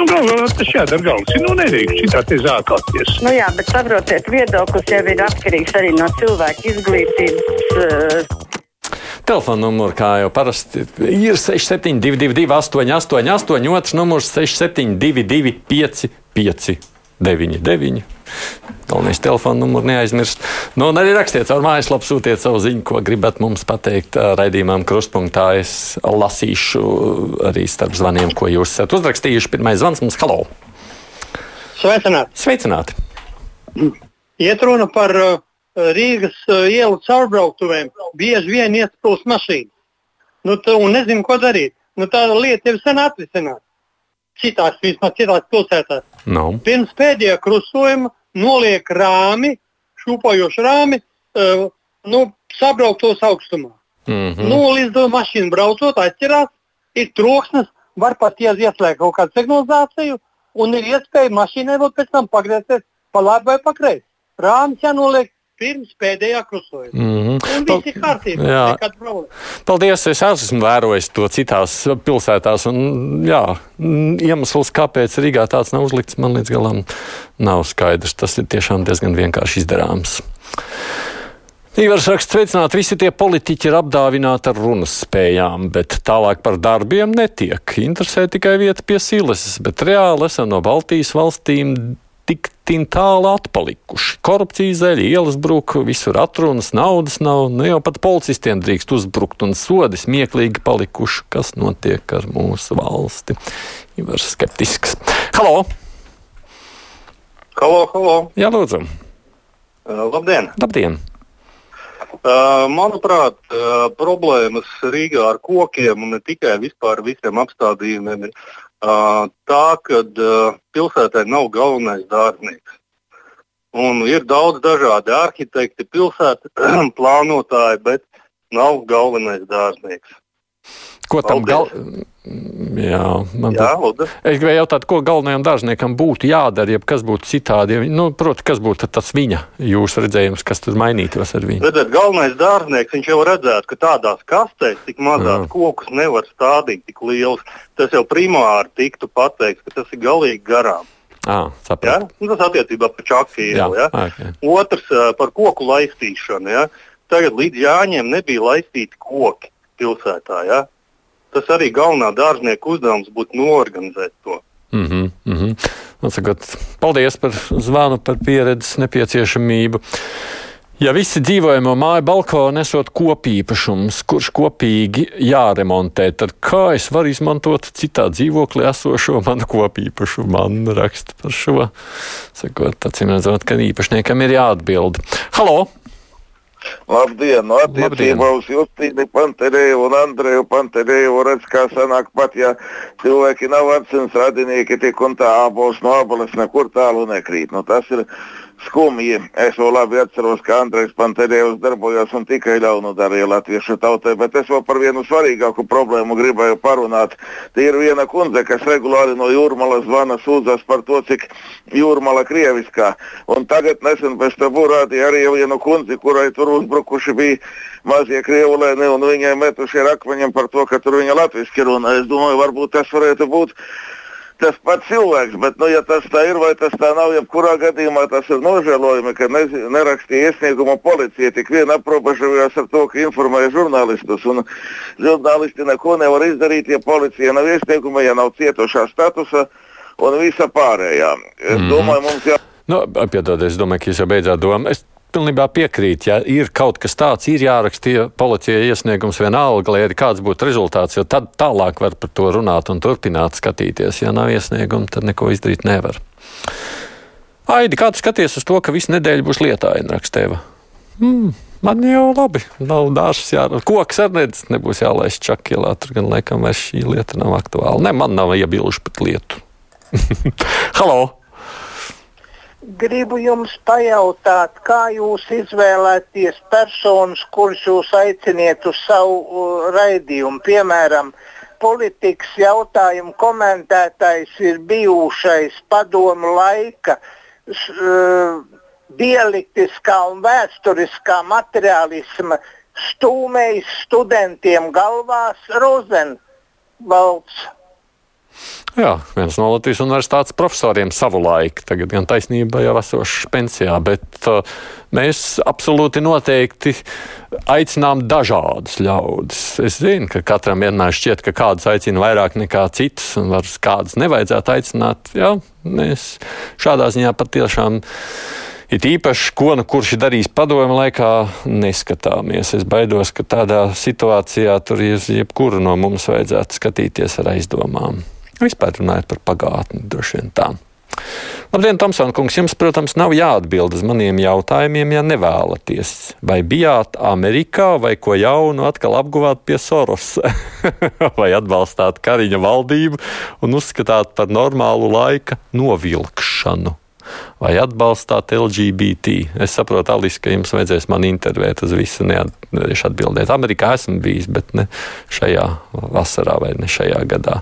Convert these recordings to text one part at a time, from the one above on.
Nu, galvā tas jādara galvas. Nu, nedrīkst šitā te zākāties. Nu jā, bet saprotiet, viedoklis jau ir atkarīgs arī no cilvēka izglītības. Uh, Telefona numurs, kā jau parasti, ir 6722, 888, otrs numurs 672, 555, 99. Galvenais telefona numurs neaizmirst. Nu, un arī rakstiet caur mājaslapu, sūtiet savu ziņu, ko gribat mums pateikt raidījumam krustpunktā. Es lasīšu arī starp zvaniem, ko jūs esat uzrakstījuši. Pirmais zvans mums - halo! Sveicināti! Sveicināti. Iet runa par uh, Rīgas uh, ielu caurbrauktuvēm. Bieži vien iesprūst mašīnas. Nu, tu, un nezinu, ko darīt. Nu, tā lieta jau sen atrisināta. Citās, vismaz citās pilsētās. No. Pirms pēdējā krustojuma noliek rāmi, šūpojoši rāmi, uh, nu, sabrauktos augstumā. Mm -hmm. Nu, līdz tam mašīna braucot, atcerās, ir troksnis, var pat ieslēgt kaut kādu signalizāciju, un ir iespēja mašīnai vēl pēc tam pagriezties pa labi vai pa kreisi. Rāmis jānoliek pirms pēdējā krustojuma. Mm -hmm. Un viss ir kārtībā. Nekāda problēma. Paldies! Es esmu vērojis to citās pilsētās. Un, jā, iemesls, kāpēc Rīgā tāds nav uzlikts, man līdz galam nav skaidrs. Tas ir tiešām diezgan vienkārši izdarāms. Ivars raksta, sveicināt, visi tie politiķi ir apdāvināti ar runas spējām, bet tālāk par darbiem netiek. Interesē tikai vieta pie silas, bet reāli esam no Baltijas valstīm tik tālu atpalikuši. Korupcija zeļa, ielas brūk, visur atrunas, naudas nav. Nu jau pat policistiem drīkst uzbrukt un sodi smieklīgi palikuši. Kas notiek ar mūsu valsti? Ivars skeptisks. Halo! Halo, halo! Jā, lūdzu! Uh, labdien! Labdien! Uh, manuprāt, uh, problēmas Rīgā ar kokiem un ne tikai vispār visiem apstādījumiem ir tā, ka pilsētai nav galvenais dārznieks. Un ir daudz dažādi arhitekti, pilsētas plānotāji, bet nav galvenais dārznieks. Ko tam gal... Jā, man Jā, lūdzu. Es gribēju jautāt, ko galvenajam dārzniekam būtu jādara, ja kas būtu citādi. Ja, nu, Protams, kas būtu tas viņa jūsu redzējums, kas tur mainītos ar viņu? Redziet, galvenais dārznieks viņš jau redzētu, ka tādās kastēs tik mazās Jā. kokus nevar stādīt tik lielus. Tas jau primāri tiktu pateikts, ka tas ir galīgi garām. À, Ja? Nu, Tas attiecībā par čaku Jā. Ja? okay. Otrs par koku laistīšanu. Ja? Tagad līdz Jāņiem nebija laistīti koki pilsētā. Ja? Tas arī galvenā dārznieka uzdevums būtu norganizēt to. Mm -hmm, mm -hmm. Man sakot, paldies par zvanu, par pieredzes nepieciešamību. Ja visi dzīvojamo māju balkonu esot kopīpašums, kurš kopīgi jāremontē, tad kā es varu izmantot citā dzīvoklī esošo manu kopīpašumu? Man raksta par šo. Sakot, acīm redzot, ka īpašniekam ir jāatbild. Halo! Labdien! No attiecībā uz Justīnu Panterēju un Andreju Panterēju redz, kā sanāk pat, ja cilvēki nav atceras radinieki, tik un tā abols no aboles nekur tālu nekrīt. Nu, tas ir skumji. Es vēl labi atceros, ka Andrejs Panterējus darbojās un tikai ļaunu darīja latviešu tautai, bet es vēl par vienu svarīgāku problēmu gribēju parunāt. Tie ir viena kundze, kas regulāri no jūrmalas zvana sūdzas par to, cik jūrmala krieviskā. Un tagad nesen pēc tam rādīja arī vienu kundzi, kurai tur uzbrukuši bija mazie krievulēni un viņai metuši ar akmeņiem par to, ka tur viņa latviski runā. Es domāju, varbūt tas varētu būt tas pats cilvēks, bet, nu, ja tas tā ir vai tas tā nav, jebkurā gadījumā tas ir nožēlojami, ka ne, nerakstīja iesniegumu policija, tik vien aprobežojās ar to, ka informēja žurnālistus. Un žurnālisti neko nevar izdarīt, ja policija nav iesnieguma, ja nav cietušā statusa un visa pārējā. Es mm. domāju, mums jā. Nu, Piedodiet, es domāju, ka jūs jau beidzāt domu. Es pilnībā piekrītu, ja ir kaut kas tāds, ir jāraksta policijai iesniegums vienalga, lai arī kāds būtu rezultāts, jo tad tālāk var par to runāt un turpināt skatīties. Ja nav iesnieguma, tad neko izdarīt nevar. Aidi, kā tu skaties uz to, ka visu nedēļu būs lietaini rakstēva? Mm, man jau labi, nav dārsts jārada. Koks ar nedz nebūs jālaiž čakilā, tur gan laikam vairs šī lieta nav aktuāla. Ne, man nav iebilžu pret lietu. Halo! Gribu jums pajautāt, kā jūs izvēlēties personus, kurus jūs aiciniet uz savu uh, raidījumu. Piemēram, politikas jautājumu komentētājs ir bijušais padomu laika uh, dialektiskā un vēsturiskā materiālisma stūmējs studentiem galvās Rozenvalds. Jā, viens no Latvijas universitātes profesoriem savu laiku, tagad gan taisnība jau esošs pensijā, bet uh, mēs absolūti noteikti aicinām dažādus ļaudis. Es zinu, ka katram vienmēr šķiet, ka kādus aicina vairāk nekā citus, un varbūt kādus nevajadzētu aicināt. Jā, mēs šādā ziņā patiešām. It īpaši, ko nu kurš darīs padomu laikā, neskatāmies. Es baidos, ka tādā situācijā tur jebkuru no mums vajadzētu skatīties ar aizdomām. Vispār runājot par pagātni, droši vien tā. Labdien, Tomson kungs, jums, protams, nav jāatbild uz maniem jautājumiem, ja nevēlaties. Vai bijāt Amerikā vai ko jaunu atkal apguvāt pie Sorosa? vai atbalstāt Kariņa valdību un uzskatāt par normālu laika novilkšanu? vai atbalstāt LGBT. Es saprotu, Alis, ka jums vajadzēs man intervēt uz visu, nevarēšu atbildēt. Amerikā esmu bijis, bet ne šajā vasarā vai ne šajā gadā.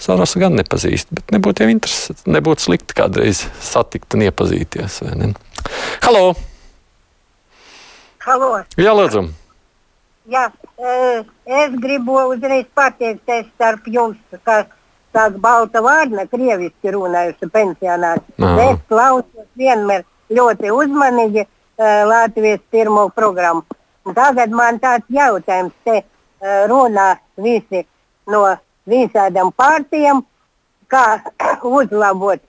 Sāras gan nepazīst, bet nebūtu jau interesanti, nebūtu slikti kādreiz satikt un iepazīties. Ne? Halo! Halo! Jā, lūdzu! Jā, es gribu uzreiz pateikties starp jums, ka tāda balta vārna, krieviski runājusi pensionārs. Es klausos vienmēr ļoti uzmanīgi uh, Latvijas pirmo programmu. Tagad man tāds jautājums, te uh, runā visi no visādām partijām, kā uzlabot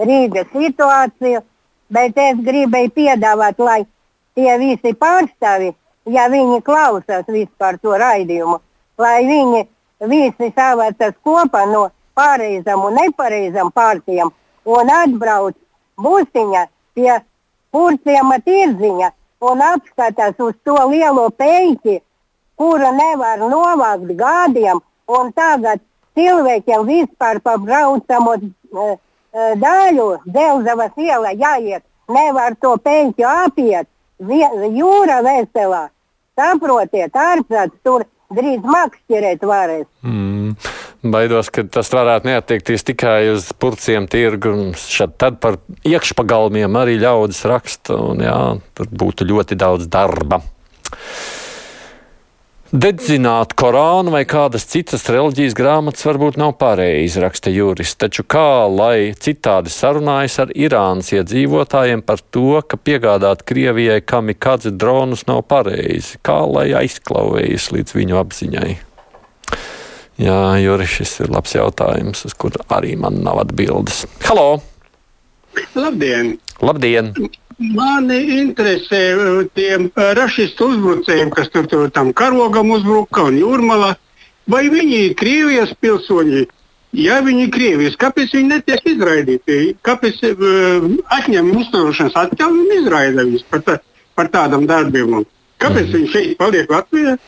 Rīgas situāciju, bet es gribēju piedāvāt, lai tie visi pārstāvi, ja viņi klausās vispār to raidījumu, lai viņi visi savācas kopā no pareizām un nepareizām partijām un atbrauc būsiņā pie purciem tirziņa un apskatās uz to lielo peļķi, kura nevar novākt gādiem un tagad cilvēkiem vispār pa braucamo uh, daļu Zelzavas iela jāiet, nevar to peļķu apiet, jūra veselā. Saprotiet, ārprāts tur drīz makšķerēt varēs. Mm. Baidos, ka tas varētu neatiekties tikai uz purciem tirgu, šad tad par iekšpagalmiem arī ļaudis raksta, un jā, tur būtu ļoti daudz darba. Dedzināt Korānu vai kādas citas reliģijas grāmatas varbūt nav pareizi, raksta jurists, taču kā lai citādi sarunājas ar Irānas iedzīvotājiem par to, ka piegādāt Krievijai kamikadze dronus nav pareizi, kā lai aizklauvējas līdz viņu apziņai? Jā, Juris, šis ir labs jautājums, uz kuru arī man nav atbildes. Halo! Labdien! Labdien! Mani interesē uh, tie uh, rašistu uzbrucēji, kas tur, tur tam karogam uzbruka un jūrmalā. Vai viņi ir Krievijas pilsoņi? Ja viņi ir Krievijas, kāpēc viņi netiek izraidīti? Kāpēc uh, atņem uzturošanas atļauju un izraida viņus par, tā, par tādam darbiem? Kāpēc mm. viņi šeit paliek Latvijā?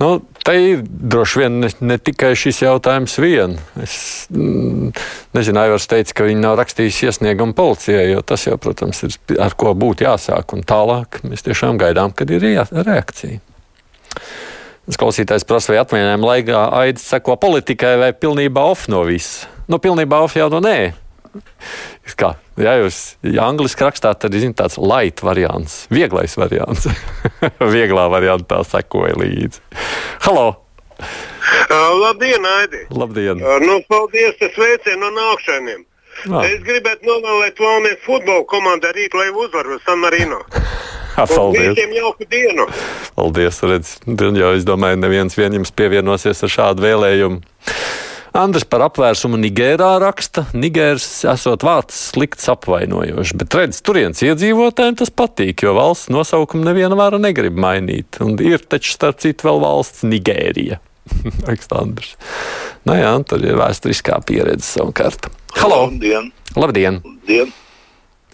Nu, Te ir droši vien ne, ne tikai šis jautājums vien. Es mm, nezinu, Aivars teica, ka viņi nav rakstījuši iesniegumu policijai, jo tas jau, protams, ir ar ko būtu jāsāk. Un tālāk mēs tiešām gaidām, kad ir reakcija. Klausītājs prasa, vai atvaļinājuma laikā aids seko politikai vai pilnībā off no visa. Nu, pilnībā off jau no nē. Kā, ja jūs ja angliski rakstāt, tad ir tāds light variants, vieglais variants. Vieglā variantā sekoja līdzi. Halo! Uh, labdien, Aidi! Labdien! Uh, nu, paldies, es sveicienu no nākšaniem. Ah. Es gribētu novēlēt Valmijas futbola komandai rīt, lai uzvaru San Marino. Paldies! Visiem jauku dienu! Paldies! Redz, jau es domāju, neviens vien jums pievienosies ar šādu vēlējumu. Andris par apvērsumu Nigērā raksta, Nigēras esot vārds slikts apvainojošs, bet redz, turienes iedzīvotājiem tas patīk, jo valsts nosaukumu neviena vara negrib mainīt. Un ir taču starp citu vēl valsts Nigērija. Aleksandrs. Nu jā, tur ir vēsturiskā pieredze savukārt. Halo! Labdien! Labdien! Labdien.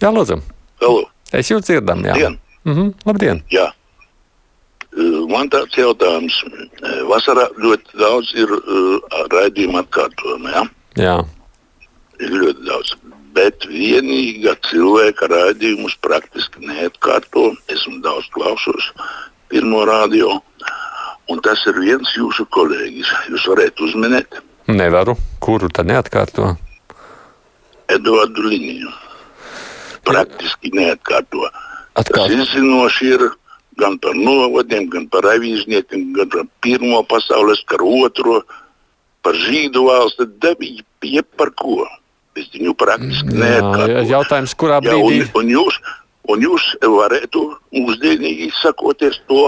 Jā, lūdzu! Halo! Es jūs dzirdam, jā. Labdien! Mhm, labdien! Jā. Man tāds jautājums. Vasarā ļoti daudz ir uh, raidījumu atkārtojumu. Ja? Jā. Ir ļoti daudz. Bet vienīgā cilvēka raidījumus praktiski neatkārto. Esmu daudz klausos pirmo radio. Un tas ir viens jūsu kolēģis. Jūs varat uzminēt? Nevaru. Kuru tad neatkārto? Eduardu Līniju. Praktiski neatkārto. Atkārt. Tas izzinoši ir gan par novadiem, gan par avīzniekiem, gan par pirmo pasaules karu, otro, par žīdu valsti, dabīgi pie par ko. Es viņu praktiski neatkārtoju. Jautājums, kurā brīdī? Jā, un, un, jūs, un jūs varētu mūsdienīgi sakoties to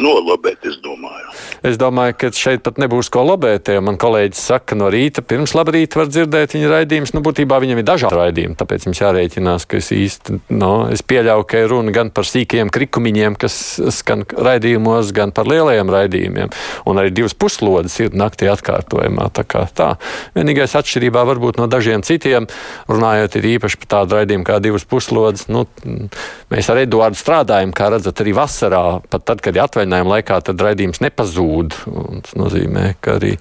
nolabēt, es domāju. Es domāju, ka šeit pat nebūs ko lobēt. Ja man kolēģis saka, no rīta pirms labrīta var dzirdēt viņa raidījumus. Nu, būtībā viņam ir dažādi raidījumi, tāpēc mums jārēķinās, ka es īsti no, es pieļauju, ka ir runa gan par sīkiem krikumiņiem, kas skan raidījumos, gan par lielajiem raidījumiem. Un arī divas puslodes ir naktī atkārtojumā. Tā kā tā. Vienīgais atšķirībā varbūt no dažiem citiem, runājot īpaši par tādu raidījumu kā divas puslodes, nu, mēs ar Eduārdu strādājam, kā redzat, arī vasarā, pat tad, kad ir atvaļinājums atvaļinājuma laikā tad raidījums nepazūd. Tas nozīmē, ka arī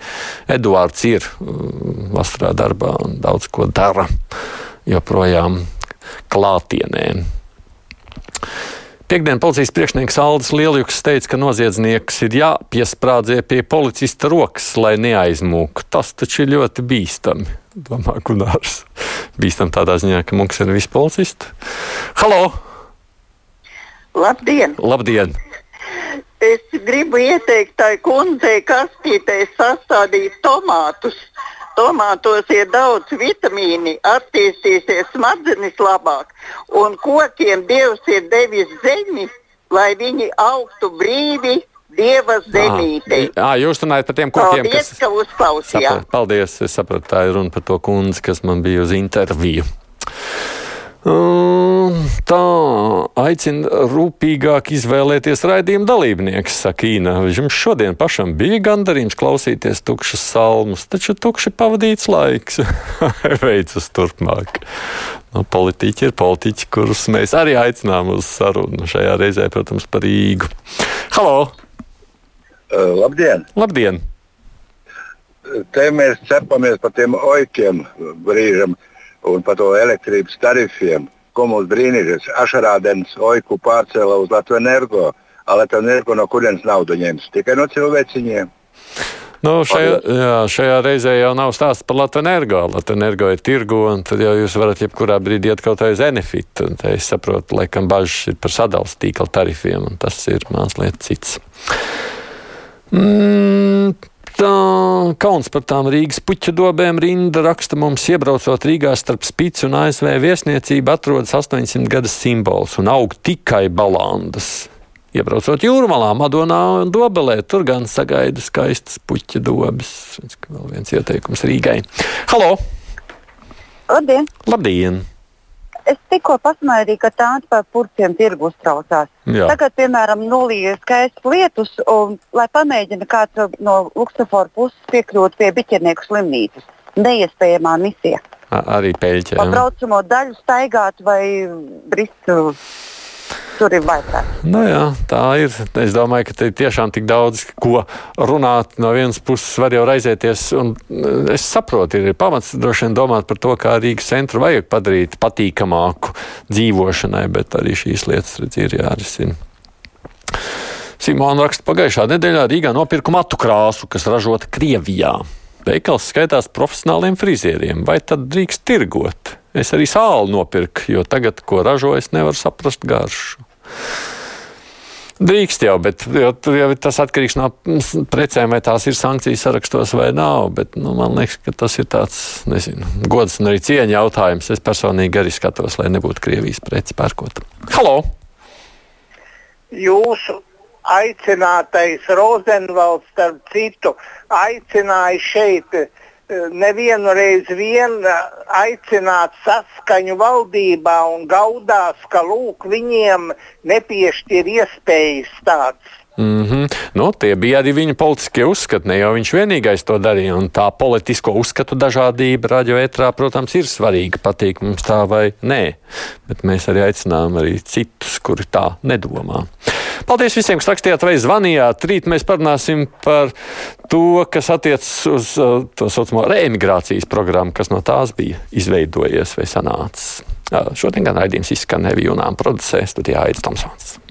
Eduards ir uh, vasarā darbā un daudz ko dara joprojām klātienē. Piektdien policijas priekšnieks Aldis Lieljuks teica, ka noziedznieks ir jāpiesprādzie pie policista rokas, lai neaizmūk. Tas taču ir ļoti bīstami. Domā, Gunārs. Bīstam tādā ziņā, ka mums ir visi policisti. Halo! Labdien! Labdien! Es gribu ieteikt tai kundzei kastītē sastādīt tomātus. Tomātos ir daudz vitamīnu, attīstīsies smadzenes labāk, un kokiem Dievs ir devis zemi, lai viņi augtu brīvi Dieva zemītē. Jā, jūs runājat par tiem kokiem, Paldies, kas. ka uzklausījāt. Paldies, es sapratu, tā ir runa par to kundzi, kas man bija uz interviju. Tā aicina rūpīgāk izvēlēties raidījuma dalībnieks, saka Īna. Jums šodien pašam bija gandarījums klausīties tukšas salmus, taču tukši pavadīts laiks. Veicas turpmāk. Nu, politiķi ir politiķi, kurus mēs arī aicinām uz sarunu. Šajā reizē, protams, par Rīgu. Halo! Uh, labdien! Labdien! Te mēs cepamies par tiem oikiem brīžam. Uh, un par to elektrības tarifiem. Ko mums brīnīties? Ašarādens oiku pārcēla uz Latviju energo. Latviju energo no kurienes naudu ņems? Tikai no cilvēciņiem. Nu, šajā, jā, šajā reizē jau nav stāsts par Latviju energo. Latviju energo ir tirgu, un tad jau jūs varat jebkurā brīdī iet kaut kā uz Enefit. Es saprotu, laikam bažas ir par sadalījuma tīkla tarifiem, un tas ir mazliet cits. Mm, Tā, kauns par tām Rīgas puķa dobēm rinda raksta mums, iebraucot Rīgā starp Spīci un ASV viesniecību, atrodas 800 gada simbols un aug tikai balandas. Iebraucot jūrmalā, Madonā un Dobelē, tur gan sagaida skaistas puķa dobes. Vēl viens ieteikums Rīgai. Halo! Labdien! Labdien! Es tikko pasmaidīju, ka tāda par purciem tirgu uztraucās. Jā. Tagad, piemēram, nolīja skaists lietus, un, lai pamēģina kāds no Luksafora puses piekļūt pie biķernieku slimnīcas. Neiespējamā misija. A, arī pēļķi. Pa braucamo daļu staigāt vai brist tur ir vajadzētu. Nu jā, tā ir. Es domāju, ka te ir tiešām tik daudz, ko runāt. No vienas puses var jau raizēties, un eh, es saprotu, ir pamats droši vien domāt par to, kā Rīgas centru vajag padarīt patīkamāku dzīvošanai, bet arī šīs lietas redz, ir jārisina. Simona raksta, pagājušā nedēļā Rīgā nopirku matu krāsu, kas ražota Krievijā. Veikals skaitās profesionāliem frizieriem, vai tad drīkst tirgot? Es arī sāli nopirku, jo tagad, ko ražo, es nevaru saprast garšu. Drīkst jau, bet jo, tur jau tas atkarīgs no precēm, vai tās ir sankcijas sarakstos vai nav. Bet, nu, man liekas, ka tas ir tāds nezinu, gods un arī cieņa jautājums. Es personīgi arī skatos, lai nebūtu Krievijas preci pērkot. Halo! Jūsu aicinātais Rozenvalds, starp citu, aicināja šeit nevienu reizi vien aicināt saskaņu valdībā un gaudās, ka lūk, viņiem nepiešķir iespējas tādas. Mm -hmm. nu, tie bija arī viņa politiskie uzskati. Ne jau viņš vienīgais to darīja. Tā politisko uzskatu dažādība radioetrā, protams, ir svarīga. Patīk mums tā vai nē. Bet mēs arī aicinām arī citus, kuri tā nedomā. Paldies visiem, kas rakstījāt vai zvanījāt. Rīt mēs parunāsim par to, kas attiecas uz uh, to saucamo reemigrācijas programmu, kas no tās bija izveidojies vai sanācis. Uh, šodien gan raidījums izskanēja Jūnām producē studijā Aits Tomsons.